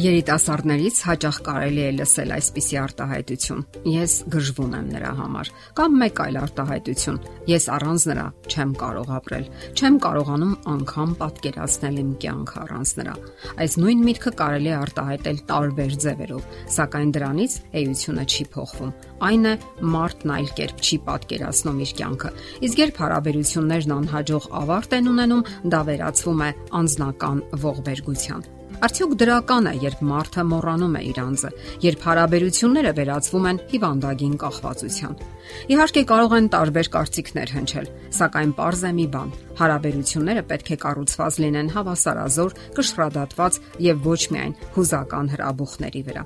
Երիտասարդներից հաճախ կարելի է լսել այսպիսի արտահայտություն. Ես գժվում եմ նրա համար, կամ մեկ այլ արտահայտություն. Ես առանց նրա չեմ կարող ապրել, չեմ կարողանում անգամ պատկերացնել իմ կյանքը առանց նրա։ Այս նույն միտքը կարելի է արտահայտել տարբեր ձևերով, սակայն դրանից էությունը չի փոխվում։ Այն է մարդն այլ կերպ չի պատկերացնում իր կյանքը։ Իսկ երբ հարաբերություններն անհաջող ավարտ են ունենում, դա վերածվում է անznական ողբերգության։ Արդյոք դրական է, երբ մարդը մոռանում է իր անձը, երբ հարաբերությունները վերածվում են հիվանդագին կախվածության։ Իհարկե կարող են տարբեր կարծիքներ հնչել, սակայն པարզ է մի բան. հարաբերությունները պետք է կառուցված լինեն հավասարազոր, կշռադատված եւ ոչ միայն հուզական հրաբուխների վրա։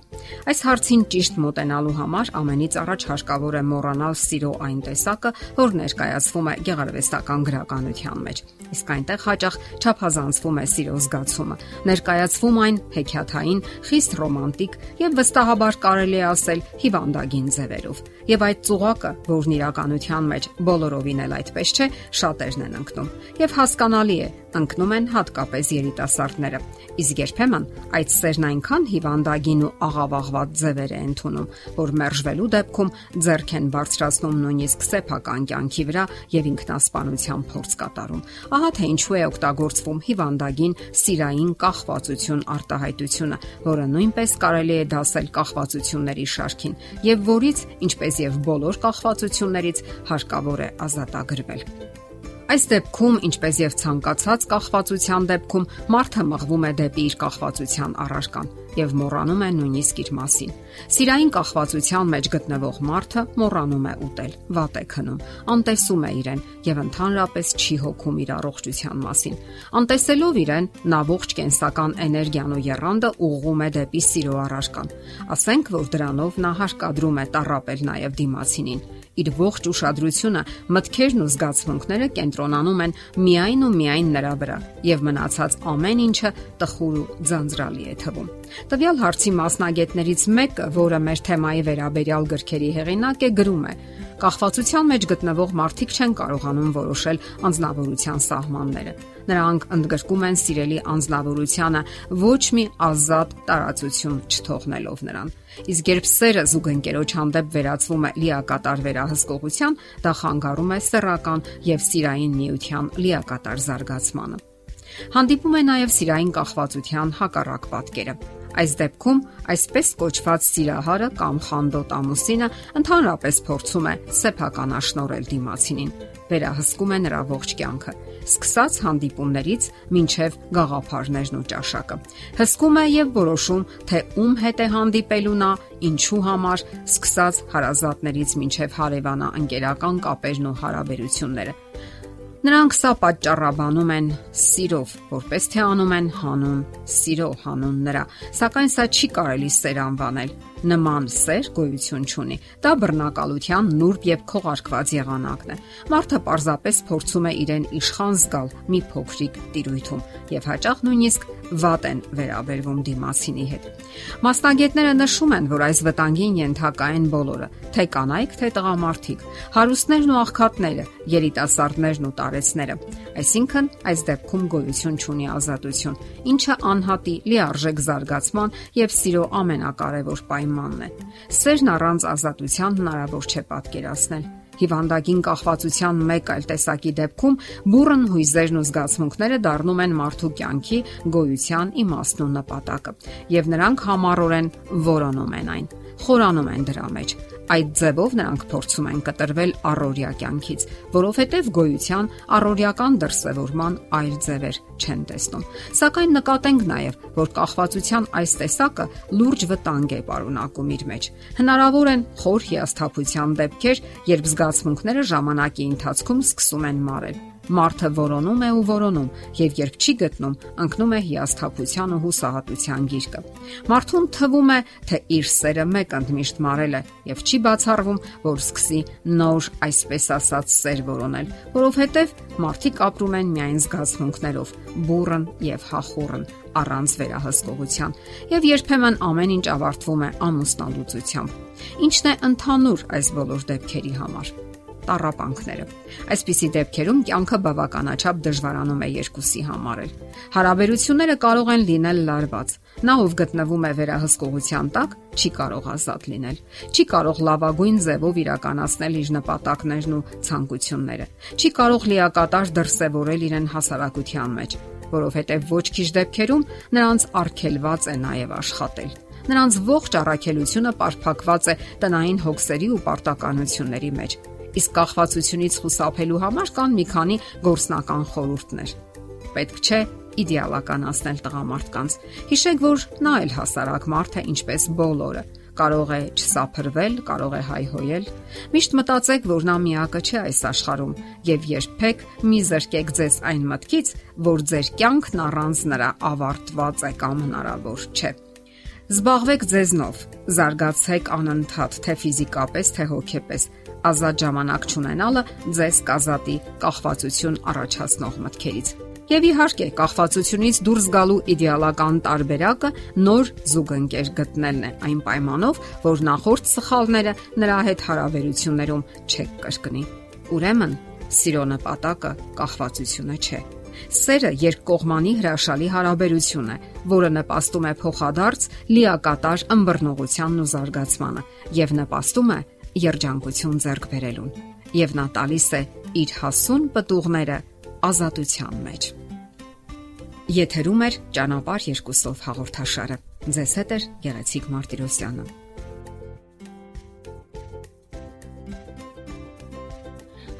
Այս հարցին ճիշտ մոտենալու համար ամենից առաջ հարկավոր է մոռանալ սիրո այն տեսակը, որ ներկայացվում է գեղարվեստական գրականության մեջ։ Իսկ այնտեղ հաճախ չափազանցվում է սիրո զգացումը, ներկայացվում այն հեքիաթային, խիստ ռոմանտիկ եւ վստահաբար կարելի է ասել հիվանդագին ձևերով։ Եվ այդ ծուղակը, որն իրականության մեջ բոլորովին էլ այդպես չէ, շատերն են ընկնում։ Եվ հասկանալի է, ընկնում են հատկապես երիտասարդները։ Իսկ երբեմն այդ սերն այնքան հիվանդագին ու աղավաղված ձևեր է ընդունում, որ մերժվելու դեպքում ձեռք են բարձրացնում նույնիսկ սեփական կյանքի վրա եւ ինքնասպանության փորձ կատարում։ Ահա թե ինչու է օգտագործվում հիվանդագին սիրային կախվածություն արտահայտությունը, որը նույնպես կարելի է դասել կախվածությունների շարքին եւ որից, ինչպես եւ բոլոր կախվածություններից, հարկավոր է ազատագրվել։ Այս դեպքում, ինչպես եւ ցանկացած կախվածության դեպքում, մարդը մղվում է դեպի իր կախվածության առարկան եւ մոռանում է նույնիսկ իր մասին։ Սիրային կախվածության մեջ գտնվող մարդը մոռանում է ուտել, վատ է քնում, անտեսում է իրեն եւ ընդհանրապես չի հոգում իր առողջության մասին։ Անտեսելով իրեն, նա ողջ կենսական էներգիան ու երանդը ուղղում է դեպի սիրո առարկան։ Ասենք, որ դրանով նա հարկադրում է տարապել նաեւ դիմացինին իր ողջ ուշադրությունը, մտքերն ու զգացմունքները կենտրոնանում են միայն ու միայն նրա վրա, եւ մնացած ամեն ինչը տխուր ու ձանձրալի է թվում։ Տվյալ հարցի մասնագետներից մեկը, որը մեր թեմայի վերաբերյալ գրքերի հեղինակ է, գրում է. Կախվածության մեջ գտնվող մարդիկ չեն կարողանում որոշել անznավորության սահմանները։ Նրանք ընդգրկում են սիրելի անznավորությունը ոչ մի ազատ տարածություն չթողնելով նրան։ Իսկ երբ սերը զուգընկերոջ հանդեպ վերածվում է լիակատար վերահսկողության, դա խանգարում է սեռական եւ սիրային միության լիակատար զարգացմանը։ Հանդիպում է նաև սիրային կախվածության հակառակ պատկերը Այս դեպքում այսպես կոչված սիրահարը կամ խանդոտ ամուսինը ընդհանրապես փորձում է սեփականաշնորել դիմացինին, վերահսկում է նրա ողջ կյանքը, սկսած հանդիպումներից մինչև գաղափարներն ու ճաշակը։ Հսկում է եւ որոշում, թե ում հետ է հանդիպելու նա, ինչու համար, սկսած հարազատներից մինչև հարևանա ընկերական կապերն ու հարաբերությունները։ Նրանք սա պատճառաբանում են սիրով, որպես թե անում են հանուն սիրո հանուն նրա, սակայն սա չի կարելի սեր անվանել նման սեր գոյություն չունի։ Դա բռնակալության նուրբ եւ քողարկված եղանակն է։ Մարդը պարզապես փորձում է իրեն իշխան զգալ մի փոքրիկ տիրույթում եւ հաճախ նույնիսկ վատ են վերաբերվում դիմացինի հետ։ Մասնագետները նշում են, որ այս վտանգին ենթակա են բոլորը՝ թե կանայք, թե տղամարդիկ, հարուստներն ու աղքատները, երիտասարդներն ու տարեցները։ Այսինքն, այս դեպքում գոյություն չունի ազատություն, ինչը անհատի լիարժեք զարգացման եւ սիրո ամենակարևոր պայմանն պայմանն է։ Սերն առանց ազատության հնարավոր չէ պատկերացնել։ Հիվանդագին կախվածության մեկ այլ տեսակի դեպքում բուրըն հույզերն ու զգացմունքները դառնում են մարդու կյանքի գոյության իմաստն ու նպատակը, եւ նրանք համառորեն որոնում են այն, խորանում են դրա մեջ Այդ ձևով նրանք փորձում են կտրվել առօրյա կյանքից, որովհետև գոյության առօրյական դրսևորման այլ ձևեր չեն տեսնում։ Սակայն նկատենք նաև, որ կախվածության այս տեսակը լուրջ վտանգ է պարունակում իր մեջ։ Հնարավոր են խոր հիասթափության դեպքեր, երբ զգացմունքները ժամանակի ընթացքում սկսում են մարել Մարդը որոնում է ու որոնում, եւ երբ չի գտնում, ընկնում է հիասթափության ու հուսահատության գիրկը։ Մարդուն թվում է, թե իր սերը մեկ ընդմիշտ մարել է եւ չի բացառվում, որ սկսի նոր, այսպես ասած, սեր որոնել, որովհետեւ մարդիկ ապրում են միայն զգացմունքներով, բուրըն եւ հախուռն առանց վերահսկողության եւ երբեմն ամեն ինչ ավարտվում է ամուսնալուծությամբ։ Ինչն է ընդհանուր այս բոլոր դեպքերի համար։ տարապանքները։ Այսպիսի դեպքերում կյանքը բավականաչափ դժվարանում է երկուսի համար։ Հարաբերությունները կարող են լինել լարված։ Նա ով գտնվում է վերահսկողության տակ, չի կարող ազատ լինել։ Չի կարող լավագույն ձևով իրականացնել իր նպատակներն ու ցանկությունները։ Չի կարող լիակատար դրսևորել իրեն հասարակության մեջ, որովհետև ոչ քիչ դեպքերում նրանց արգելված է նաև աշխատել։ Նրանց ողջ առաքելությունը պարփակված է տնային հոգսերի ու պարտականությունների մեջ։ Իսկ կախվածությունից խուսափելու համար կան մի քանի գործնական խորհուրդներ։ Պետք չէ իդեալականացնել տղամարդկանց։ Հիշեք, որ նա էլ հասարակ մարդ է, ինչպես բոլորը կարող է չսափրվել, կարող է հայհոյել։ Միշտ մտածեք, որ նա միակը չէ այս աշխարհում եւ երբեք մի զրկեք ձեզ այն մտքից, որ ձեր կյանքն առանց նրա ավարտված է կամ հնարավոր չէ։ Զբաղվեք ձեզնով, զարգացեք անընդհատ թե ֆիզիկապես, թե հոգեպես։ Ազատ ժամանակ չունենալը ձեզ կազատի կախվածություն առաջացնող մտքերից։ Եվ իհարկե, կախվածությունից դուրս գալու իդեալական տարբերակը նոր զուգընկեր գտնելն է, այն պայմանով, որ նախորդ սխալները նրա հետ հարաբերություններում չեք կրկնի։ Ուրեմն, սիրո նպատակը կախվածությունը չէ։ Սերը երկկողմանի հրաշալի հարաբերություն է, որը նպաստում է փոխադարձ լիակատար ըմբռնողությանն ու զարգացմանը եւ նպաստում է երջանկություն ձեռք բերելուն։ Եվ նա տալիս է իր հասուն պտուղները ազատության մեջ։ Եթերում է ճանապարհ երկուսով հաղորդաշարը։ Ձեզ հետ է Գեղեցիկ Մարտիրոսյանը։